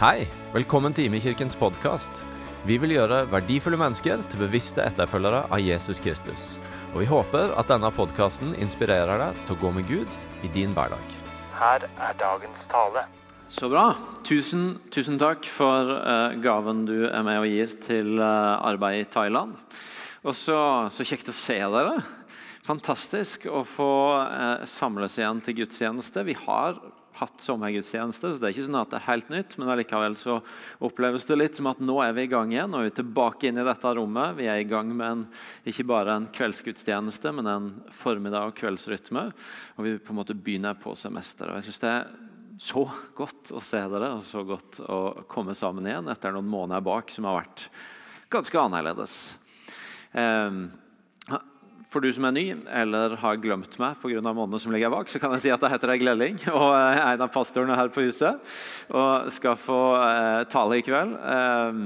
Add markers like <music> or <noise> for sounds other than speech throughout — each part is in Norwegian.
Hei, velkommen til Imekirkens podkast. Vi vil gjøre verdifulle mennesker til bevisste etterfølgere av Jesus Kristus. Og vi håper at denne podkasten inspirerer deg til å gå med Gud i din hverdag. Her er dagens tale. Så bra. Tusen, tusen takk for uh, gaven du er med og gir til uh, arbeid i Thailand. Og så, så kjekt å se dere. Fantastisk å få eh, samles igjen til gudstjeneste. Vi har hatt sommergudstjeneste, så det er ikke sånn at det er helt nytt. Men allikevel så oppleves det litt som at nå er vi i gang igjen. Er vi tilbake inn i dette rommet. Vi er i gang med en, ikke bare en kveldsgudstjeneste, men en formiddag- og kveldsrytme. Og vi på en måte begynner på semesteret. Og jeg synes det er så godt å se dere og så godt å komme sammen igjen etter noen måneder bak som har vært ganske annerledes. Um, for du som er ny eller har glemt meg pga. måneden som ligger bak, så kan jeg si at jeg heter Egil Elling og er en av pastorene her på huset. Og skal få eh, tale i kveld. Eh,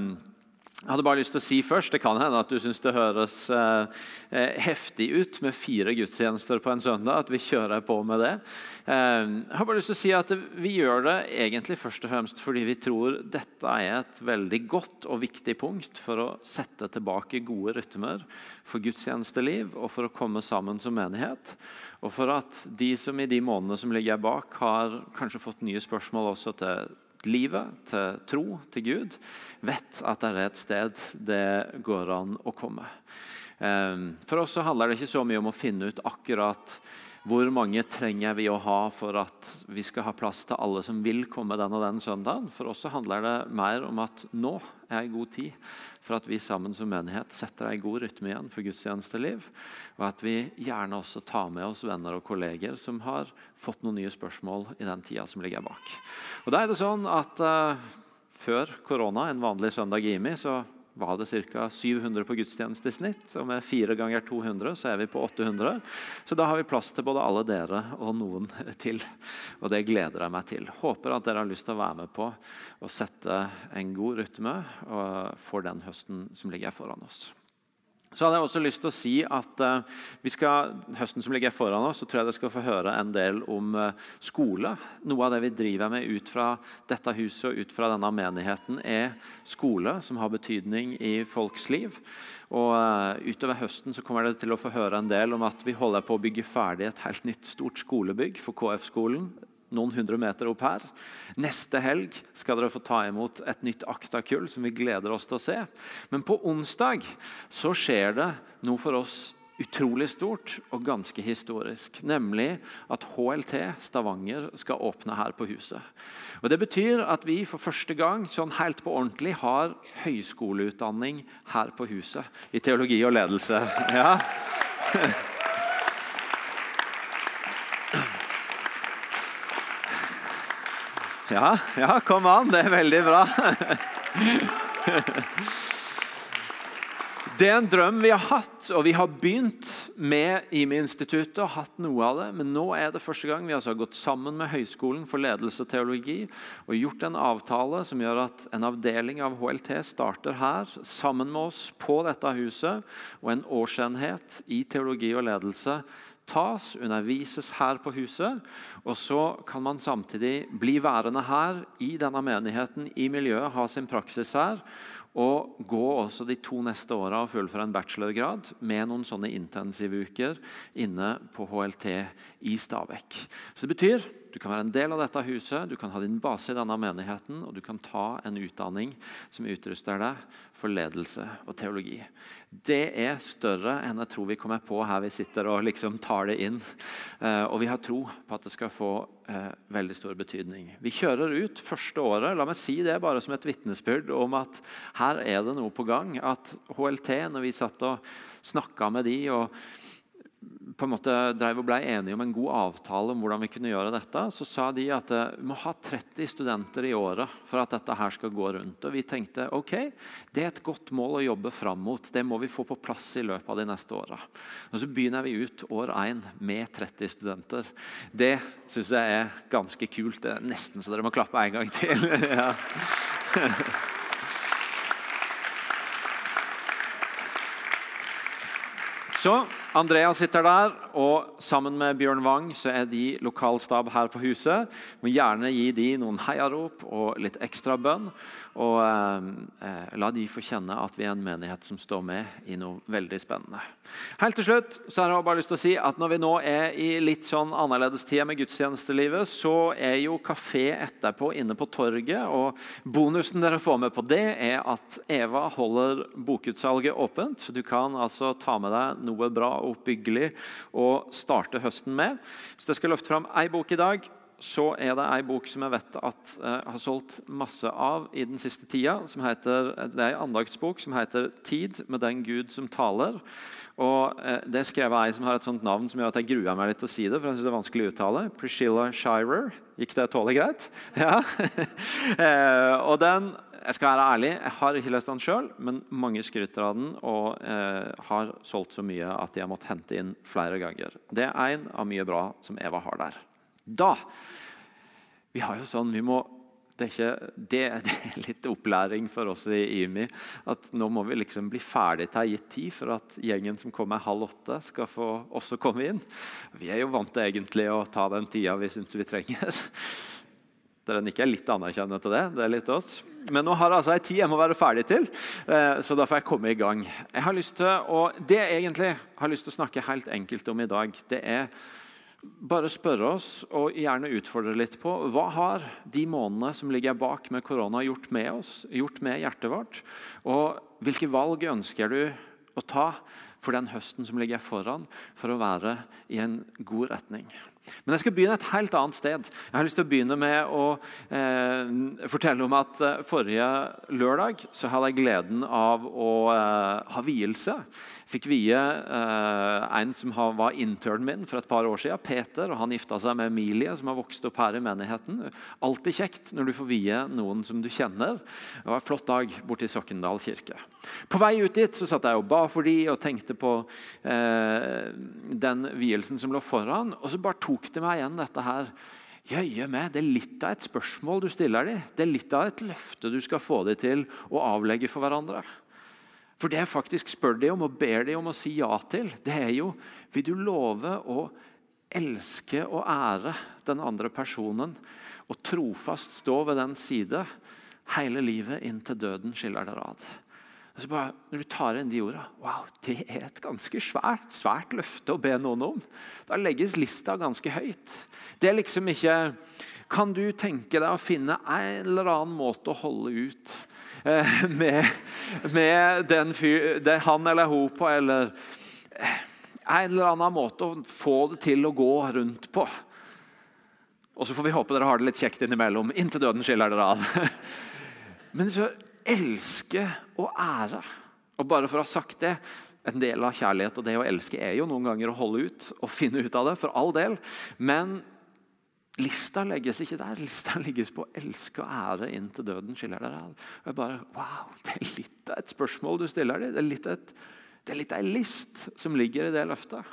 jeg hadde bare lyst til å si først, Det kan hende at du syns det høres eh, eh, heftig ut med fire gudstjenester på en søndag. At vi kjører på med det. Eh, jeg har bare lyst til å si at Vi gjør det egentlig først og fremst fordi vi tror dette er et veldig godt og viktig punkt for å sette tilbake gode rytmer for gudstjenesteliv og for å komme sammen som menighet. Og for at de som i de månedene som ligger bak, har kanskje fått nye spørsmål også til livet, til tro, til Gud, vet at det er et sted det går an å komme. Ehm, for oss så handler det ikke så mye om å finne ut akkurat hvor mange trenger vi å ha for at vi skal ha plass til alle som vil komme den og den søndagen? For oss så handler det mer om at nå er god tid for at vi sammen som menighet setter en god rytme igjen for gudstjenesteliv. Og at vi gjerne også tar med oss venner og kolleger som har fått noen nye spørsmål i den tida som ligger bak. Og da er det sånn at uh, Før korona, en vanlig søndag i IMI, så var det ca. 700 på gudstjeneste i snitt. Og med fire ganger 200 så er vi på 800. Så da har vi plass til både alle dere og noen <laughs> til. Og det gleder jeg meg til. Håper at dere har lyst til å være med på å sette en god rytme for den høsten som ligger foran oss. Så hadde jeg også lyst til å si at uh, vi skal, Høsten som ligger foran oss, så tror jeg dere skal få høre en del om uh, skole. Noe av det vi driver med ut fra dette huset og ut fra denne menigheten, er skole, som har betydning i folks liv. Og uh, Utover høsten så kommer dere til å få høre en del om at vi holder på å bygge ferdig et helt nytt stort skolebygg for KF-skolen noen hundre meter opp her. Neste helg skal dere få ta imot et nytt aktakull som vi gleder oss til å se. Men på onsdag så skjer det noe for oss utrolig stort og ganske historisk. Nemlig at HLT Stavanger skal åpne her på huset. Og Det betyr at vi for første gang sånn helt på ordentlig har høyskoleutdanning her på huset. I teologi og ledelse. Ja. <laughs> Ja, ja, kom an. Det er veldig bra. Det er en drøm vi har hatt, og vi har begynt med IMI-instituttet. og hatt noe av det, Men nå er det første gang vi altså har gått sammen med Høgskolen for ledelse og teologi og gjort en avtale som gjør at en avdeling av HLT starter her sammen med oss på dette huset. Og en årsenhet i teologi og ledelse tas, undervises her på huset. Og så kan man samtidig bli værende her i denne menigheten, i miljøet, ha sin praksis her. Og gå også de to neste åra og fullføre en bachelorgrad med noen sånne intensive uker inne på HLT i Stabekk. Så det betyr du kan være en del av dette huset, du kan ha din base i denne menigheten, og du kan ta en utdanning som utruster deg for ledelse og teologi. Det er større enn jeg tror vi kommer på her vi sitter og liksom tar det inn. Eh, og vi har tro på at det skal få eh, veldig stor betydning. Vi kjører ut første året. La meg si det bare som et vitnesbyrd om at her er det noe på gang. At HLT, når vi satt og snakka med de og på en måte drev og ble enige om en god avtale om hvordan vi kunne gjøre dette, så sa de at eh, vi må ha 30 studenter i året for at dette her skal gå rundt. Og vi tenkte ok, det er et godt mål å jobbe fram mot. Det må vi få på plass i løpet av de neste åra. Og så begynner vi ut år én med 30 studenter. Det syns jeg er ganske kult. Det er nesten så dere må klappe en gang til. <laughs> ja. <laughs> Så Andrea sitter der, og sammen med Bjørn Wang så er de lokalstab her på huset. Må gjerne gi de noen heiarop og litt ekstra bønn. Og eh, eh, la de få kjenne at vi er en menighet som står med i noe veldig spennende. Helt til slutt så har jeg bare lyst til å si at når vi nå er i litt sånn annerledes tid med gudstjenestelivet, så er jo kafé etterpå inne på torget. Og bonusen dere får med på det, er at Eva holder bokutsalget åpent. Du kan altså ta med deg noe bra og oppbyggelig å starte høsten med. Hvis jeg skal løfte fram ei bok i dag så er det ei bok som jeg vet at jeg har solgt masse av i den siste tida. Som heter, det er en andagsbok som heter 'Tid med den Gud som taler'. Og eh, Det er skrevet ei som har et sånt navn som gjør at jeg gruer meg litt til å si det. for jeg synes det er vanskelig å uttale. Priscilla Shirer. Gikk det tålelig greit? Ja. <laughs> eh, og den, jeg skal være ærlig, jeg har ikke lest den sjøl, men mange skryter av den og eh, har solgt så mye at de har måttet hente inn flere ganger. Det er en av mye bra som Eva har der. Da Vi har jo sånn vi må det er, ikke, det, <laughs> det er, litt opplæring for oss i IMI. At nå må vi liksom bli ferdig til gitt tid for at gjengen som kommer halv åtte, skal få også komme inn. Vi er jo vant til egentlig å ta den tida vi syns vi trenger. <laughs> Dere nikker er litt anerkjennende til det. Det er litt oss. Men nå har jeg altså ei tid jeg må være ferdig til, eh, så da får jeg komme i gang. Jeg har lyst til å, Det jeg egentlig har lyst til å snakke helt enkelt om i dag, det er bare spørre oss og gjerne utfordre litt på hva har de månedene som ligger bak med korona, gjort med oss, gjort med hjertet vårt? Og hvilke valg ønsker du å ta for den høsten som ligger foran, for å være i en god retning? Men jeg skal begynne et helt annet sted. Jeg har lyst til å begynne med å eh, fortelle om at eh, forrige lørdag så hadde jeg gleden av å eh, ha vielse fikk vie eh, en som var internen min for et par år siden, Peter. og Han gifta seg med Emilie, som har vokst opp her i menigheten. Alltid kjekt når du får vie noen som du kjenner. Det var en flott dag borte i Sokkendal kirke. På vei ut dit så satt jeg og ba for de og tenkte på eh, den vielsen som lå foran. Og så bare tok til meg igjen dette her. Jøye meg, Det er litt av et spørsmål du stiller dem. Det er litt av et løfte du skal få dem til å avlegge for hverandre. For det jeg faktisk spør dem om og ber dem om å si ja til, det er jo Vil du love å elske og ære den andre personen og trofast stå ved den side hele livet inntil døden skiller dere ad? Altså bare, når du tar inn de orda wow, Det er et ganske svært, svært løfte å be noen om. Da legges lista ganske høyt. Det er liksom ikke Kan du tenke deg å finne en eller annen måte å holde ut Eh, med, med den fyr, det han eller hun på, eller eh, en eller annen måte å få det til å gå rundt på. Og så får vi håpe dere har det litt kjekt innimellom. Inntil døden skiller dere av. <laughs> Men så elske og ære. Og bare for å ha sagt det En del av kjærlighet og det å elske er jo noen ganger å holde ut og finne ut av det. for all del. Men Lista legges ikke der. Lista <laughs> legges på å elske og ære inn til døden skiller dere av. Og jeg bare, wow, Det er litt av et spørsmål du stiller dem. Det er litt et, det er litt av en list som ligger i det løftet.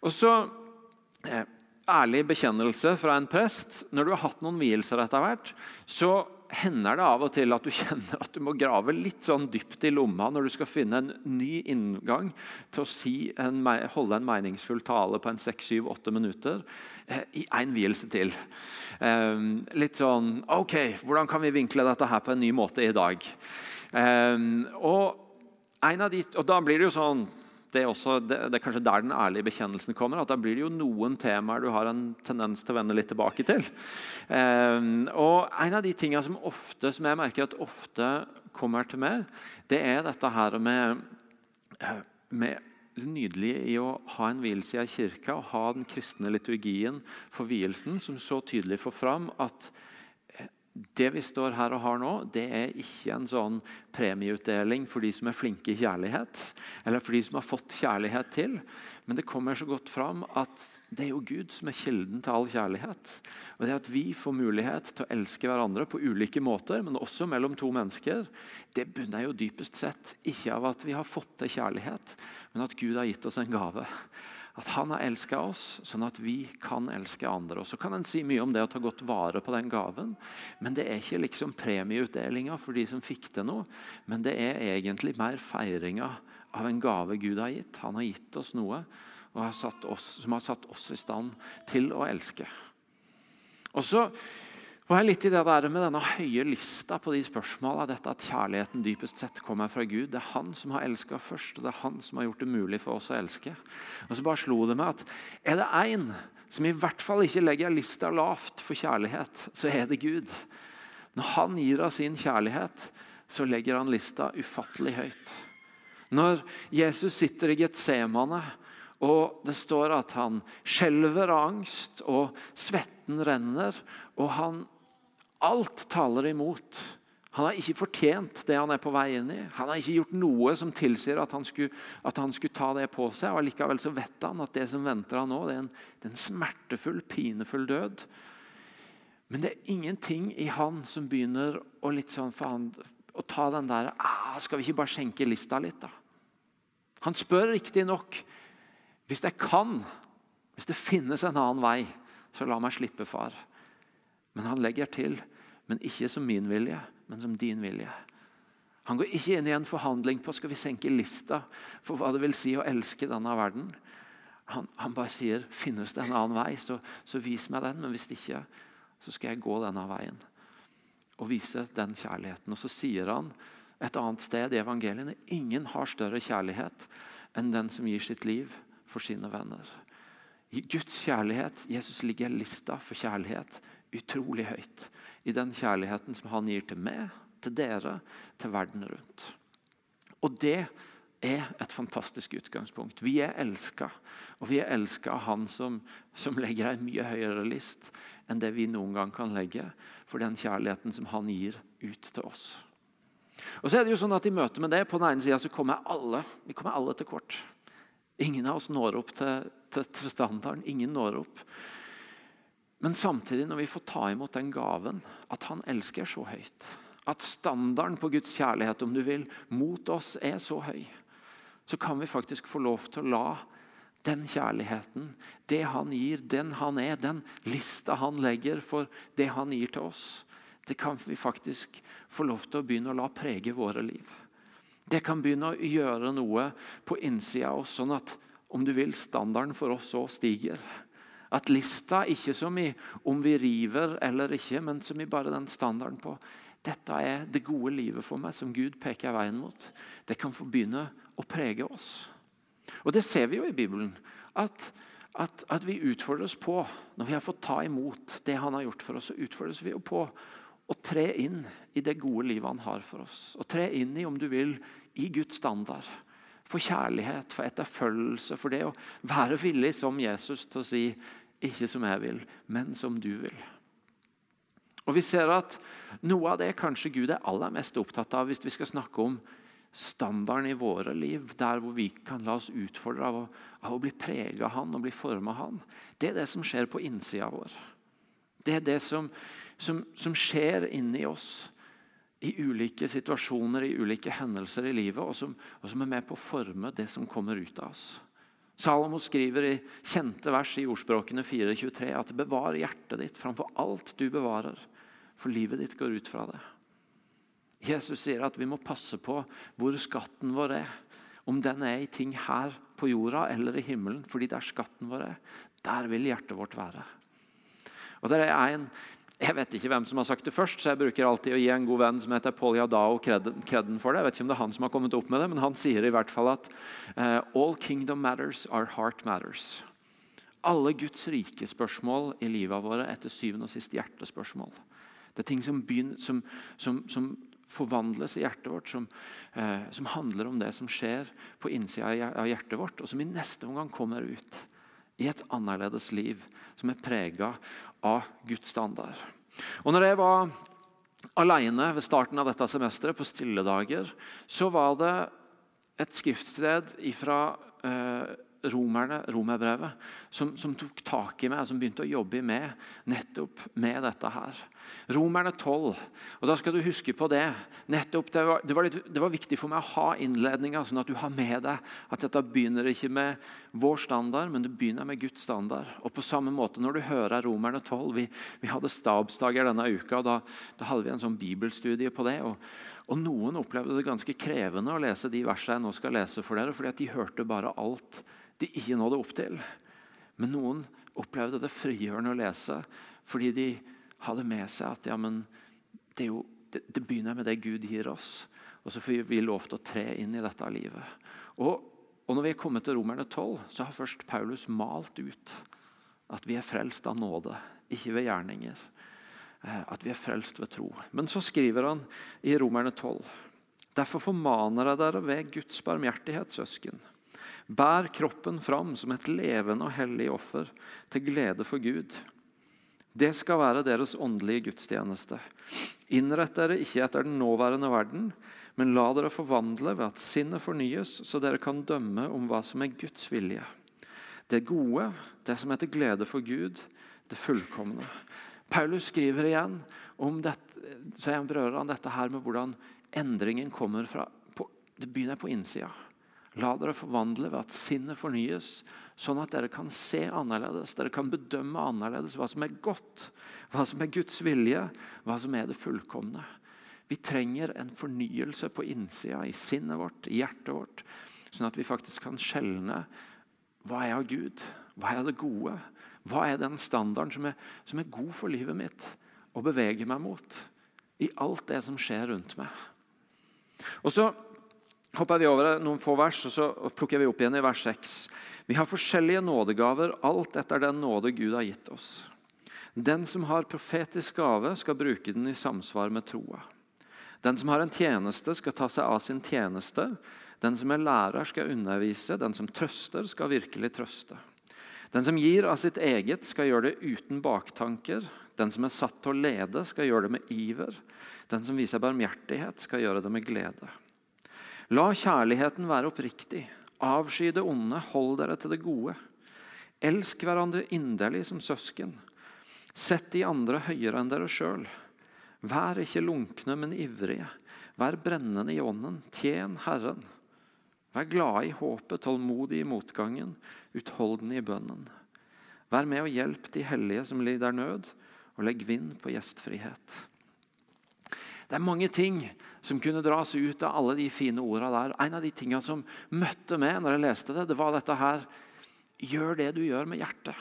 Og så eh, ærlig bekjennelse fra en prest. Når du har hatt noen vielser etter hvert, så hender det av og til at du <laughs> kjenner at du må grave litt sånn dypt i lomma når du skal finne en ny inngang til å si en, holde en meningsfull tale på en seks, syv, åtte minutter eh, i én vielse til. Eh, litt sånn OK, hvordan kan vi vinkle dette her på en ny måte i dag? Eh, og, de, og da blir det jo sånn det er, også, det, det er, kanskje der den ærlige bekjennelsen kommer. at Da blir det jo noen temaer du har en tendens til å vende litt tilbake til. Um, og En av de tingene som, ofte, som jeg merker at ofte kommer til meg, det er dette her med, eh, med nydelig i å ha en vielse i kirka og ha den kristne liturgien for vielsen, som så tydelig får fram at det vi står her og har nå, det er ikke en sånn premieutdeling for de som er flinke i kjærlighet, eller for de som har fått kjærlighet til. Men det kommer så godt fram at det er jo Gud som er kilden til all kjærlighet. Og det at vi får mulighet til å elske hverandre på ulike måter, men også mellom to mennesker, det bunner jo dypest sett ikke av at vi har fått til kjærlighet, men at Gud har gitt oss en gave. At han har elska oss, sånn at vi kan elske andre. Og Så kan en si mye om det å ta godt vare på den gaven, men det er ikke liksom premieutdelinga for de som fikk til noe. Men det er egentlig mer feiringa av en gave Gud har gitt. Han har gitt oss noe har oss, som har satt oss i stand til å elske. Og så var jeg litt i det der med denne høye lista på de spørsmåla. Dette at kjærligheten dypest sett kommer fra Gud. Det er Han som har elska først, og det er Han som har gjort det mulig for oss å elske. Og så bare slo det meg at er det én som i hvert fall ikke legger lista lavt for kjærlighet, så er det Gud. Når Han gir av sin kjærlighet, så legger han lista ufattelig høyt. Når Jesus sitter i Getsemane og det står at han skjelver av angst, og svetten renner. Og han Alt taler imot. Han har ikke fortjent det han er på vei inn i. Han har ikke gjort noe som tilsier at han skulle, at han skulle ta det på seg. og Likevel så vet han at det som venter han nå, det er en, det er en smertefull, pinefull død. Men det er ingenting i han som begynner å, sånn han, å ta den der ah, Skal vi ikke bare skjenke lista litt, da? Han spør riktignok hvis jeg kan, hvis det finnes en annen vei, så la meg slippe, far. Men han legger til, men ikke som min vilje, men som din vilje. Han går ikke inn i en forhandling på skal vi senke lista for hva det vil si å elske denne verden. Han, han bare sier finnes det en annen vei, så, så, vis meg den. Men hvis ikke, så skal jeg gå denne veien og vise den kjærligheten. Og Så sier han et annet sted i evangeliene ingen har større kjærlighet enn den som gir sitt liv for sine venner. I Guds kjærlighet Jesus ligger lista for kjærlighet utrolig høyt. I den kjærligheten som han gir til meg, til dere, til verden rundt. Og det er et fantastisk utgangspunkt. Vi er elska, og vi er elska av Han som, som legger en mye høyere list enn det vi noen gang kan legge for den kjærligheten som Han gir ut til oss. Og så er det jo sånn at I møte med det på den ene siden, så kommer alle, vi kommer alle til kort. Ingen av oss når opp til, til, til standarden. Ingen når opp. Men samtidig, når vi får ta imot den gaven at han elsker så høyt, at standarden på Guds kjærlighet om du vil, mot oss er så høy, så kan vi faktisk få lov til å la den kjærligheten, det han gir, den han er, den lista han legger for det han gir til oss, det kan vi faktisk få lov til å begynne å la prege våre liv. Det kan begynne å gjøre noe på innsida av oss, sånn at om du vil, standarden for oss òg stiger. At lista ikke som i om vi river eller ikke, men som i bare den standarden på dette er det gode livet for meg, som Gud peker veien mot. Det kan få begynne å prege oss. Og Det ser vi jo i Bibelen. At, at, at vi utfordres på, når vi har fått ta imot det han har gjort for oss, så utfordres vi jo på å tre inn i det gode livet han har for oss. Og tre inn i, om du vil, i Guds standard. For kjærlighet, for etterfølgelse, for det å være villig som Jesus til å si ikke som jeg vil, men som du vil. Og Vi ser at noe av det kanskje Gud er aller mest opptatt av hvis vi skal snakke om standarden i våre liv, der hvor vi kan la oss utfordre av å, av å bli preget av Han og bli formet av Han. Det er det som skjer på innsida vår. Det er det som som, som skjer inni oss i ulike situasjoner, i ulike hendelser i livet, og som, og som, er med på å forme det som kommer ut av oss. Salomo skriver i kjente vers i ordspråkene 4.23 at bevar hjertet ditt framfor alt du bevarer, for livet ditt går ut fra det. Jesus sier at vi må passe på hvor skatten vår er. Om den er i ting her på jorda eller i himmelen. fordi det er skatten vår er, der vil hjertet vårt være. Og Det er en jeg vet ikke hvem som har sagt det først, så jeg bruker alltid å gi en god venn som heter Paul Yadao kreden for det. Jeg vet ikke om det er han som har kommet opp med det, men han sier i hvert fall at uh, all kingdom matters are heart matters. Alle Guds rike spørsmål i livet våre er til syvende og sist hjertespørsmål. Det er ting som, begynner, som, som, som forvandles i hjertet vårt, som, eh, som, handler om det som skjer på innsida av hjertet vårt, og som i neste omgang kommer ut i et annerledes liv som er prega av Guds standard. Og når jeg var alene ved starten av dette semesteret, på stille dager, så var det et skriftsted fra eh, romerne, romerbrevet, som, som, tok tak i meg, som begynte å jobbe med nettopp med dette her. Romerne 12. og Da skal du huske på det. Nettopp, det var, det var, litt, det var viktig for meg å ha innledninga, sånn at du har med deg at dette begynner ikke med vår standard, men det begynner med Guds standard. Og på samme måte når du hører Romerne 12 Vi, vi hadde stabsdager denne uka, og da, da, hadde vi en sånn bibelstudie på det. og og Noen opplevde det ganske krevende å lese de versene jeg nå skal lese for dere, fordi at de hørte bare alt de ikke nådde opp til. Men noen opplevde det frigjørende å lese fordi de hadde med seg at ja, men det, jo, det, det begynner med det Gud gir oss. Og så får vi lov til å tre inn i dette livet. Og, og når vi er kommet til Romerne 12, så har først Paulus malt ut at vi er frelst av nåde, ikke ved gjerninger. Eh, at vi er frelst ved tro. Men så skriver han i Romerne 12.: Derfor formaner jeg dere ved Guds barmhjertighet, søsken Bær kroppen fram som et levende og hellig offer til glede for Gud. Det skal være deres åndelige gudstjeneste. Innrett dere ikke etter den nåværende verden, men la dere forvandle ved at sinnet fornyes, så dere kan dømme om hva som er Guds vilje. Det gode, det som er til glede for Gud, det fullkomne. Paulus skriver igjen om dette, så jeg berører han dette her med hvordan endringen kommer fra på, Det begynner på innsida. La dere forvandle ved at sinnet fornyes, sånn at dere kan se annerledes. Dere kan bedømme annerledes hva som er godt, hva som er Guds vilje, hva som er det fullkomne. Vi trenger en fornyelse på innsida, i sinnet vårt, i hjertet vårt, sånn at vi faktisk kan skjelne hva er av Gud, hva er det gode, hva er den standarden som er, som er god for livet mitt å bevege meg mot i alt det som skjer rundt meg. Og så hopper vi over noen få vers, og så plukker vi opp igjen i vers 6. Vi har forskjellige nådegaver, alt etter den nåde Gud har gitt oss. Den som har profetisk gave, skal bruke den i samsvar med troa. Den som har en tjeneste, skal ta seg av sin tjeneste. Den som er lærer, skal undervise. Den som trøster, skal virkelig trøste. Den som gir av sitt eget, skal gjøre det uten baktanker. Den som er satt til å lede, skal gjøre det med iver. Den som viser barmhjertighet, skal gjøre det med glede. La kjærligheten være oppriktig. Avsky det onde, hold dere til det gode. Elsk hverandre inderlig som søsken. Sett de andre høyere enn dere sjøl. Vær ikke lunkne, men ivrige. Vær brennende i ånden. Tjen Herren. Vær glade i håpet, tålmodig i motgangen, utholdende i bønnen. Vær med og hjelp de hellige som lider nød, og legg vind på gjestfrihet. Det er mange ting som kunne dras ut av alle de fine ordene der. En av de tingene som møtte meg når jeg leste det, det var dette her Gjør det du gjør med hjertet.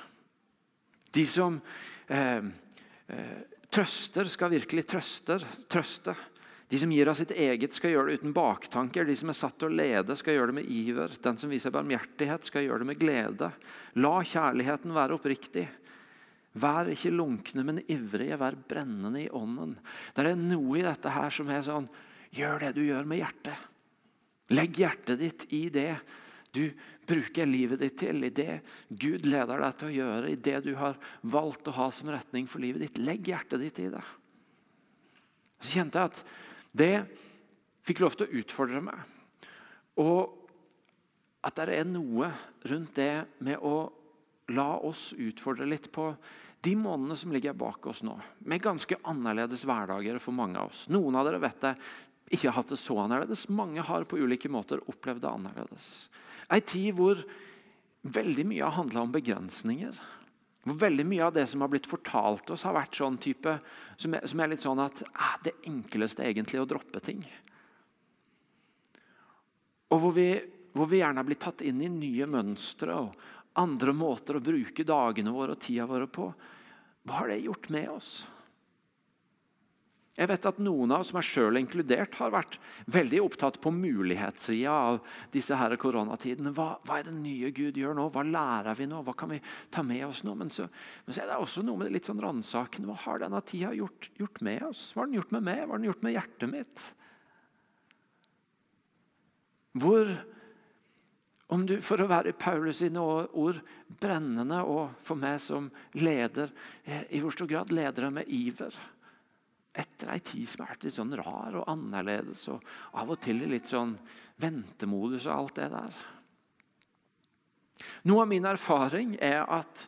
De som eh, eh, trøster, skal virkelig trøster, trøste. De som gir av sitt eget, skal gjøre det uten baktanker. De som er satt til å lede, skal gjøre det med iver. Den som viser barmhjertighet, skal gjøre det med glede. La kjærligheten være oppriktig. Vær ikke lunkne, men ivrige. Vær brennende i ånden. Det er noe i dette her som er sånn Gjør det du gjør med hjertet. Legg hjertet ditt i det du bruker livet ditt til, i det Gud leder deg til å gjøre, i det du har valgt å ha som retning for livet ditt. Legg hjertet ditt i det. Så kjente jeg at det fikk lov til å utfordre meg. Og at det er noe rundt det med å la oss utfordre litt på de månedene som ligger bak oss nå, med ganske annerledes hverdager for mange av oss. Noen av dere vet det, ikke har hatt det så annerledes. Mange har på ulike måter opplevd det annerledes. Ei tid hvor veldig mye har handla om begrensninger. Hvor veldig mye av det som har blitt fortalt oss, har vært sånn type som er, som er litt sånn at eh, det enkleste er egentlig å droppe ting. Og hvor vi, hvor vi gjerne har blitt tatt inn i nye mønstre og andre måter å bruke dagene våre og tida våre på. Hva har det gjort med oss? Jeg vet at Noen av oss, meg sjøl inkludert, har vært veldig opptatt på mulighetssida av disse her koronatidene. Hva, hva, er det nye Gud gjør nå? Hva lærer vi nå? Hva kan vi ta med oss nå? Men så, men så er det også noe med det litt sånn ransakende. Hva har denne tida gjort, gjort, med oss? Hva har den gjort med meg? Hva har den gjort med hjertet mitt? Hvor, om du, For å være Paulus sine ord brennende, og for meg som leder, eh, i hvor stor grad leder jeg med iver? etter ei tid som har vært litt sånn rar og annerledes, og av og til i litt sånn ventemodus og alt det der. Noe av min erfaring er at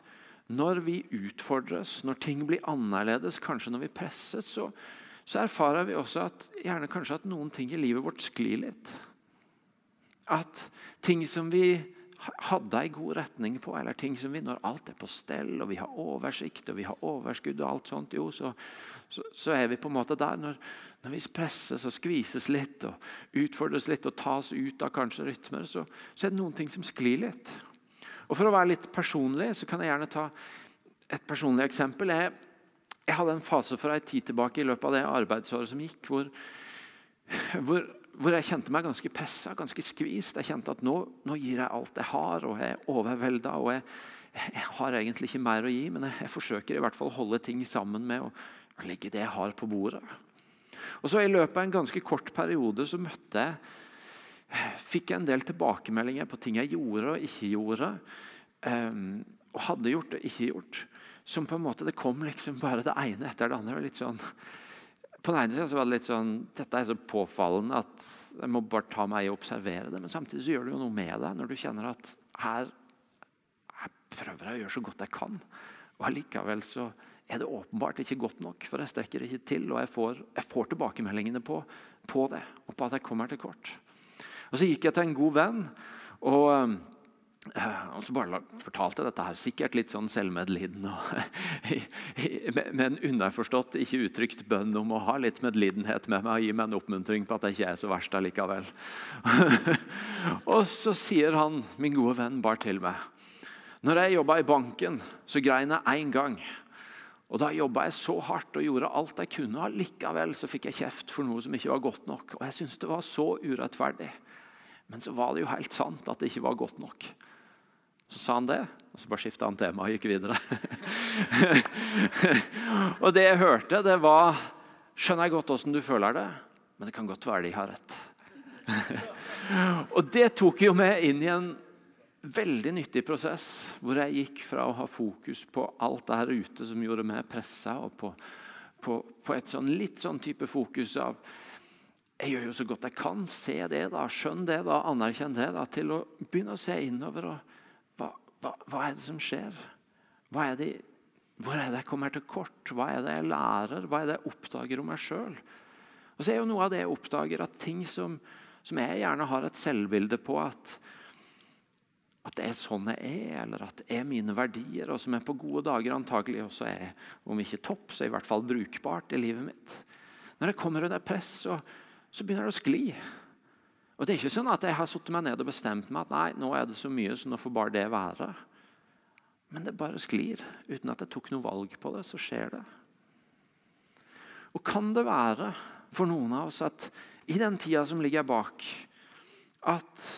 når vi utfordres, når ting blir annerledes, kanskje når vi presses, så, så erfarer vi også at, gjerne kanskje at noen ting i livet vårt sklir litt. At ting som vi hadde ei god retning på, eller ting som vi, når alt er på stell, og vi har oversikt og vi har overskudd, og alt sånt, jo, så, så, så er vi på en måte der. Når, når, vi presses og skvises litt og utfordres litt og tas ut av kanskje rytmer, så, så er det noen ting som sklir litt. Og For å være litt personlig så kan jeg gjerne ta et personlig eksempel. Jeg, jeg hadde en fase fra ei tid tilbake i løpet av det arbeidsåret som gikk, hvor, hvor, hvor jeg kjente meg ganske pressa, ganske skvist. Jeg kjente at nå, nå, gir jeg alt jeg har, og jeg er overvelda. Og jeg, jeg, har egentlig ikke mer å gi, men jeg, jeg, forsøker i hvert fall å holde ting sammen med å, legge det jeg har, på bordet. Og så I løpet av en ganske kort periode så møtte jeg fikk jeg en del tilbakemeldinger på ting jeg gjorde og ikke gjorde. Um, og hadde gjort og ikke gjort. Som på en måte, Det kom liksom bare det ene etter det andre. litt sånn, på den ene siden så var det litt sånn, Dette er så påfallende at jeg må bare ta meg i å observere det. Men samtidig så gjør det jo noe med deg når du kjenner at her, jeg prøver jeg å gjøre så godt jeg kan. Og allikevel så er det åpenbart ikke godt nok, for jeg strekker ikke til. Og jeg får, jeg får tilbakemeldingene på, på det, og på at jeg kommer til kort. Og Så gikk jeg til en god venn. og... Eh, og så bare fortalte dette her, sikkert litt sånn selvmedlidende. <laughs> med en underforstått, ikke uttrykt bønn om å ha litt medlidenhet med meg og gi meg en oppmuntring på at jeg ikke er så verst allikevel. <laughs> og så sier han, min gode venn, bare til meg Når jeg jobba i banken, så grein jeg én gang. Og Da jobba jeg så hardt og gjorde alt jeg kunne. Allikevel så fikk jeg kjeft for noe som ikke var godt nok. Og jeg syntes det var så urettferdig. Men så var det jo helt sant at det ikke var godt nok. Så sa han det, og så bare skifta han tema og gikk videre. <laughs> og det jeg hørte, det var Skjønner jeg godt åssen du føler det, men det kan godt være de har rett. <laughs> og det tok jo meg inn i en veldig nyttig prosess, hvor jeg gikk fra å ha fokus på alt det her ute som gjorde meg pressa, og på, på, på et sånn, litt sånn type fokus av jeg gjør jo så godt jeg kan. Se det, da. Skjønn det, da. Anerkjenn det. da, Til å begynne å se innover. og hva, hva, er det som skjer? Er det, hvor er det jeg kommer til kort? Hva er det jeg lærer? Hva er det jeg oppdager om meg sjøl? Og så er jo noe av det jeg oppdager, at ting som, som jeg gjerne har et selvbilde på at, at det er sånn jeg er, eller at det er mine verdier, og som jeg på gode dager antagelig også er, om ikke topp, så i hvert fall brukbart i livet mitt. Når jeg kommer under press, så, så begynner det å skli. Og Det er ikke sånn at jeg har satt meg ned og bestemt meg at nei, nå er det så mye, så nå får bare det være. Men det bare sklir. Uten at jeg tok noe valg på det, så skjer det. Og kan det være for noen av oss at i den tida som ligger bak, at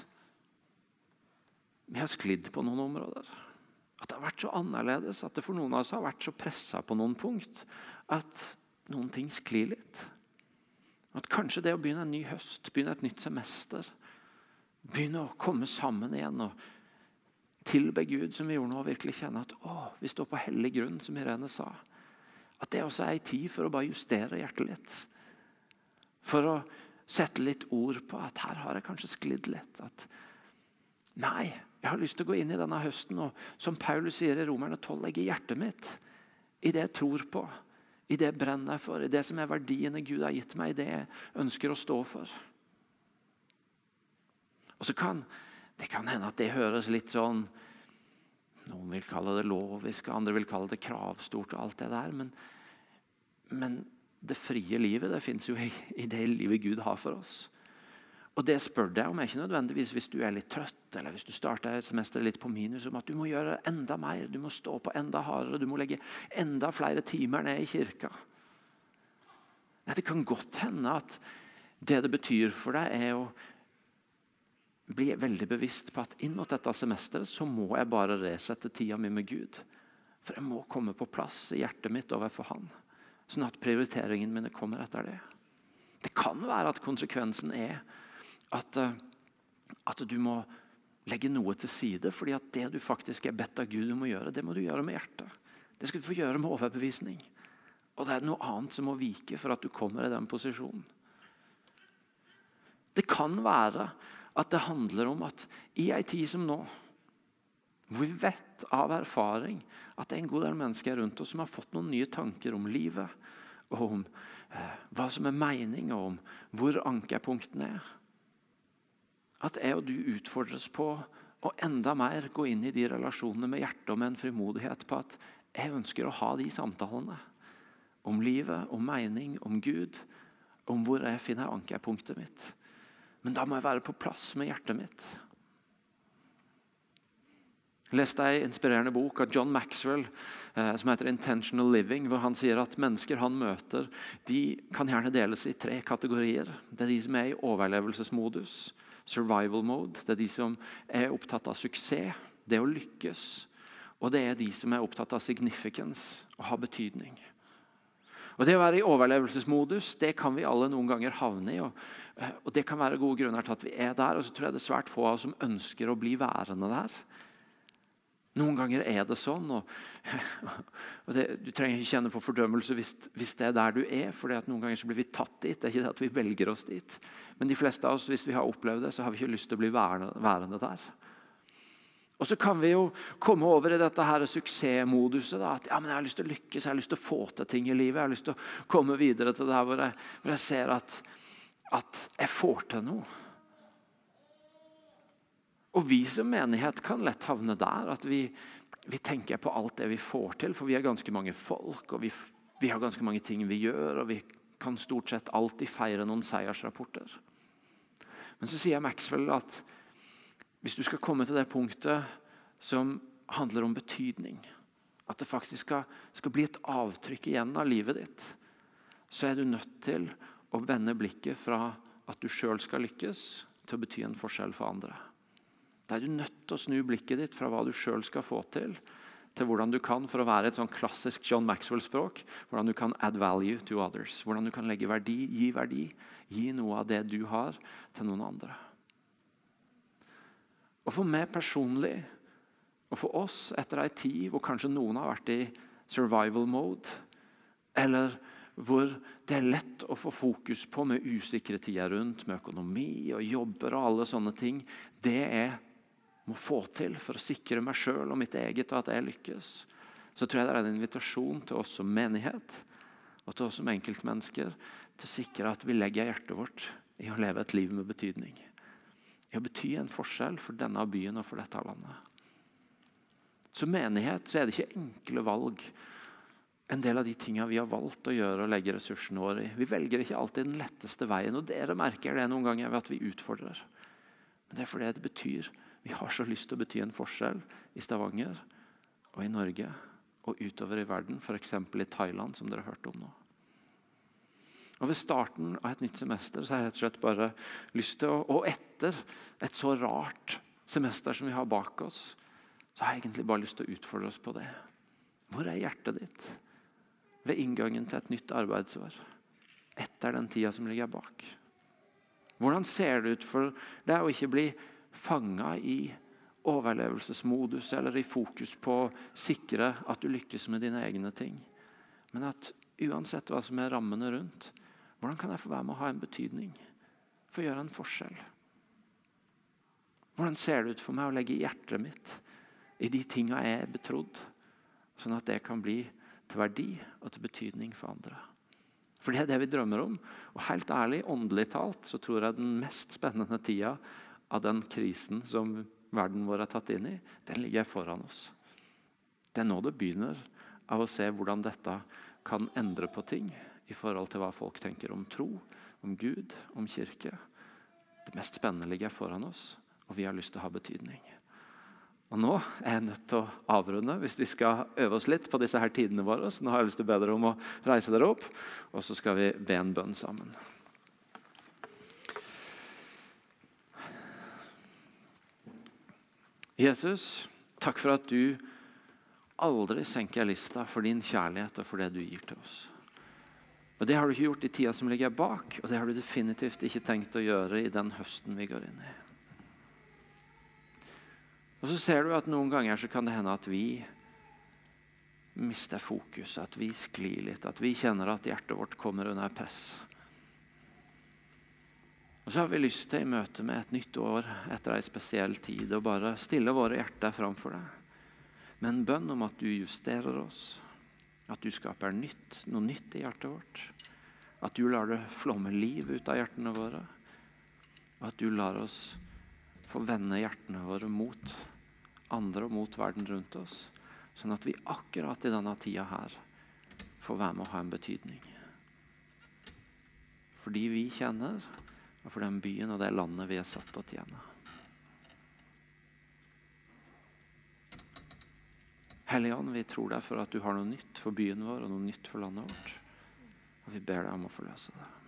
vi har sklidd på noen områder? At det har vært så annerledes, at det for noen av oss har vært så pressa på noen punkt at noen ting sklir litt? At kanskje det å begynne en ny høst, begynne et nytt semester, begynne å komme sammen igjen og tilbe Gud, som vi gjorde nå, og virkelig kjenne at å, vi står på hellig grunn, som Irene sa. At det også er ei tid for å bare justere hjertet litt. For å sette litt ord på at her har jeg kanskje sklidd litt. At nei, jeg har lyst til å gå inn i denne høsten og som Paulus sier i Romerne 12, legge hjertet mitt i det jeg tror på i det brenner jeg for, i det som er verdiene Gud har gitt meg, i det jeg ønsker å stå for. Og så kan Det kan hende at det høres litt sånn Noen vil kalle det lovisk, andre vil kalle det kravstort. og alt det der, Men, men det frie livet det fins jo i, i det livet Gud har for oss. Og det spør deg om er ikke nødvendigvis hvis du er litt trøtt eller hvis du starter semesteret litt på minus, om at du må gjøre enda mer, du må stå på enda hardere, du må legge enda flere timer ned i kirka. Nei, Det kan godt hende at det det betyr for deg, er å bli veldig bevisst på at inn mot dette semesteret så må jeg bare resette tida mi med Gud. For jeg må komme på plass i hjertet mitt overfor Han, sånn at prioriteringene mine kommer etter det. Det kan være at konsekvensen er at, eh, at du må legge noe til side. fordi at det du faktisk er bedt av Gud om å gjøre, det må du gjøre med hjertet. Det skal du få gjøre med overbevisning. Og det er noe annet som må vike for at du kommer i den posisjonen. Det kan være at det handler om at i ei tid som nå, Hvor vi vet av erfaring at det er en god del mennesker rundt oss som har fått noen nye tanker om livet. Og om eh, hva som er mening, og om hvor ankerpunktene er. At jeg og du utfordres på å enda mer gå inn i de relasjonene med hjertet og med en frimodighet på at jeg ønsker å ha de samtalene. Om livet, om mening, om Gud. Om hvor jeg finner ankerpunktet mitt. Men da må jeg være på plass med hjertet mitt. Jeg leste ei inspirerende bok av John Maxwell eh, som heter 'Intentional Living'. hvor Han sier at mennesker han møter, de kan gjerne deles i tre kategorier. Det er de som er i overlevelsesmodus, survival mode. Det er de som er opptatt av suksess, det å lykkes. Og det er de som er opptatt av significance, å ha betydning. Og Det å være i overlevelsesmodus det kan vi alle noen ganger havne i. Og, eh, og Det kan være gode grunner til at vi er der. Og så tror jeg det er svært få av oss som ønsker å bli værende der. Noen ganger er det sånn. og, <laughs> og det, Du trenger ikke kjenne på fordømmelse hvis, hvis, det er der du er. for Noen ganger blir vi tatt dit. Det er ikke det at vi velger oss dit. Men de fleste av oss, hvis vi har opplevd det, så har vi ikke lyst til å bli værende, værende der. Og så kan vi jo komme over i dette her suksessmoduset. Da, at ja, men jeg har lyst til å lykkes, jeg har lyst til å få til ting i livet. Jeg har lyst til å komme videre til det her hvor jeg, hvor jeg ser at, at jeg får til noe. Og vi som menighet kan lett havne der. At vi, vi, tenker på alt det vi får til. For vi er ganske mange folk, og vi, vi, har ganske mange ting vi gjør. Og vi kan stort sett alltid feire noen seiersrapporter. Men så sier Maxwell at hvis du skal komme til det punktet som handler om betydning, at det faktisk skal, skal bli et avtrykk igjen av livet ditt, så er du nødt til å vende blikket fra at du sjøl skal lykkes, til å bety en forskjell for andre. Da er du nødt til å snu blikket ditt fra hva du sjøl skal få til, til hvordan du kan, for å være et sånn klassisk John Maxwell-språk, hvordan du kan add value to others. Hvordan du kan legge verdi, gi verdi, gi noe av det du har, til noen andre. Og For meg personlig, og for oss etter ei tid hvor kanskje noen har vært i survival mode, eller hvor det er lett å få fokus på med usikre tider rundt, med økonomi og jobber og alle sånne ting, det er må få til for å sikre meg sjøl og mitt eget og at jeg lykkes, så tror jeg det er en invitasjon til oss som menighet og til oss som enkeltmennesker til å sikre at vi legger hjertet vårt i å leve et liv med betydning. I å bety en forskjell for denne byen og for dette landet. Som menighet så er det ikke enkle valg. En del av de tingene vi har valgt å gjøre og legge ressursene våre i. Vi velger ikke alltid den letteste veien. og Dere merker det noen ganger ved at vi utfordrer. Men det er fordi det betyr vi har så lyst til å bety en forskjell i Stavanger og i Norge og utover i verden, f.eks. i Thailand, som dere har hørt om nå. Og Ved starten av et nytt semester så har jeg rett og slett bare lyst til å, Og etter et så rart semester som vi har bak oss, så har jeg egentlig bare lyst til å utfordre oss på det. Hvor er hjertet ditt ved inngangen til et nytt arbeidsår? Etter den tida som ligger bak. Hvordan ser det ut for deg å ikke bli fanga i overlevelsesmodus eller i fokus på å sikre at du lykkes med dine egne ting. Men at uansett hva som er rammene rundt, hvordan kan jeg få være med å ha en betydning? Få gjøre en forskjell? Hvordan ser det ut for meg å legge hjertet mitt i de tinga jeg er betrodd, sånn at det kan bli til verdi og til betydning for andre? For det er det vi drømmer om. Og helt ærlig, åndelig talt, så tror jeg den mest spennende tida av den krisen som verden vår er tatt inn i, den ligger foran oss. Det er nå det begynner av å se hvordan dette kan endre på ting i forhold til hva folk tenker om tro, om Gud, om kirke. Det mest spennende ligger foran oss, og vi har lyst til å ha betydning. Og Nå er jeg nødt til å avrunde hvis vi skal øve oss litt på disse her tidene våre. Så nå har jeg lyst til å be dere om å reise dere opp, og så skal vi be en bønn sammen. Jesus, takk for at du aldri senker lista for din kjærlighet og for det du gir til oss. Og Det har du ikke gjort i tida som ligger bak, og det har du definitivt ikke tenkt å gjøre i den høsten vi går inn i. Og Så ser du at noen ganger så kan det hende at vi mister fokus, at vi sklir litt, at vi kjenner at hjertet vårt kommer under press. Og så har vi lyst til i møte med et nytt år etter ei spesiell tid å bare stille våre hjerter framfor deg. med en bønn om at du justerer oss, at du skaper nytt, noe nytt i hjertet vårt. At du lar det flomme liv ut av hjertene våre. Og at du lar oss få vende hjertene våre mot andre og mot verden rundt oss. Sånn at vi akkurat i denne tida her får være med å ha en betydning. Fordi vi kjenner, og for den byen og det landet vi er satt til å tjene. Hellige Ånd, vi tror deg for at du har noe nytt for byen vår og noe nytt for landet vårt. Og vi ber deg om å forløse det.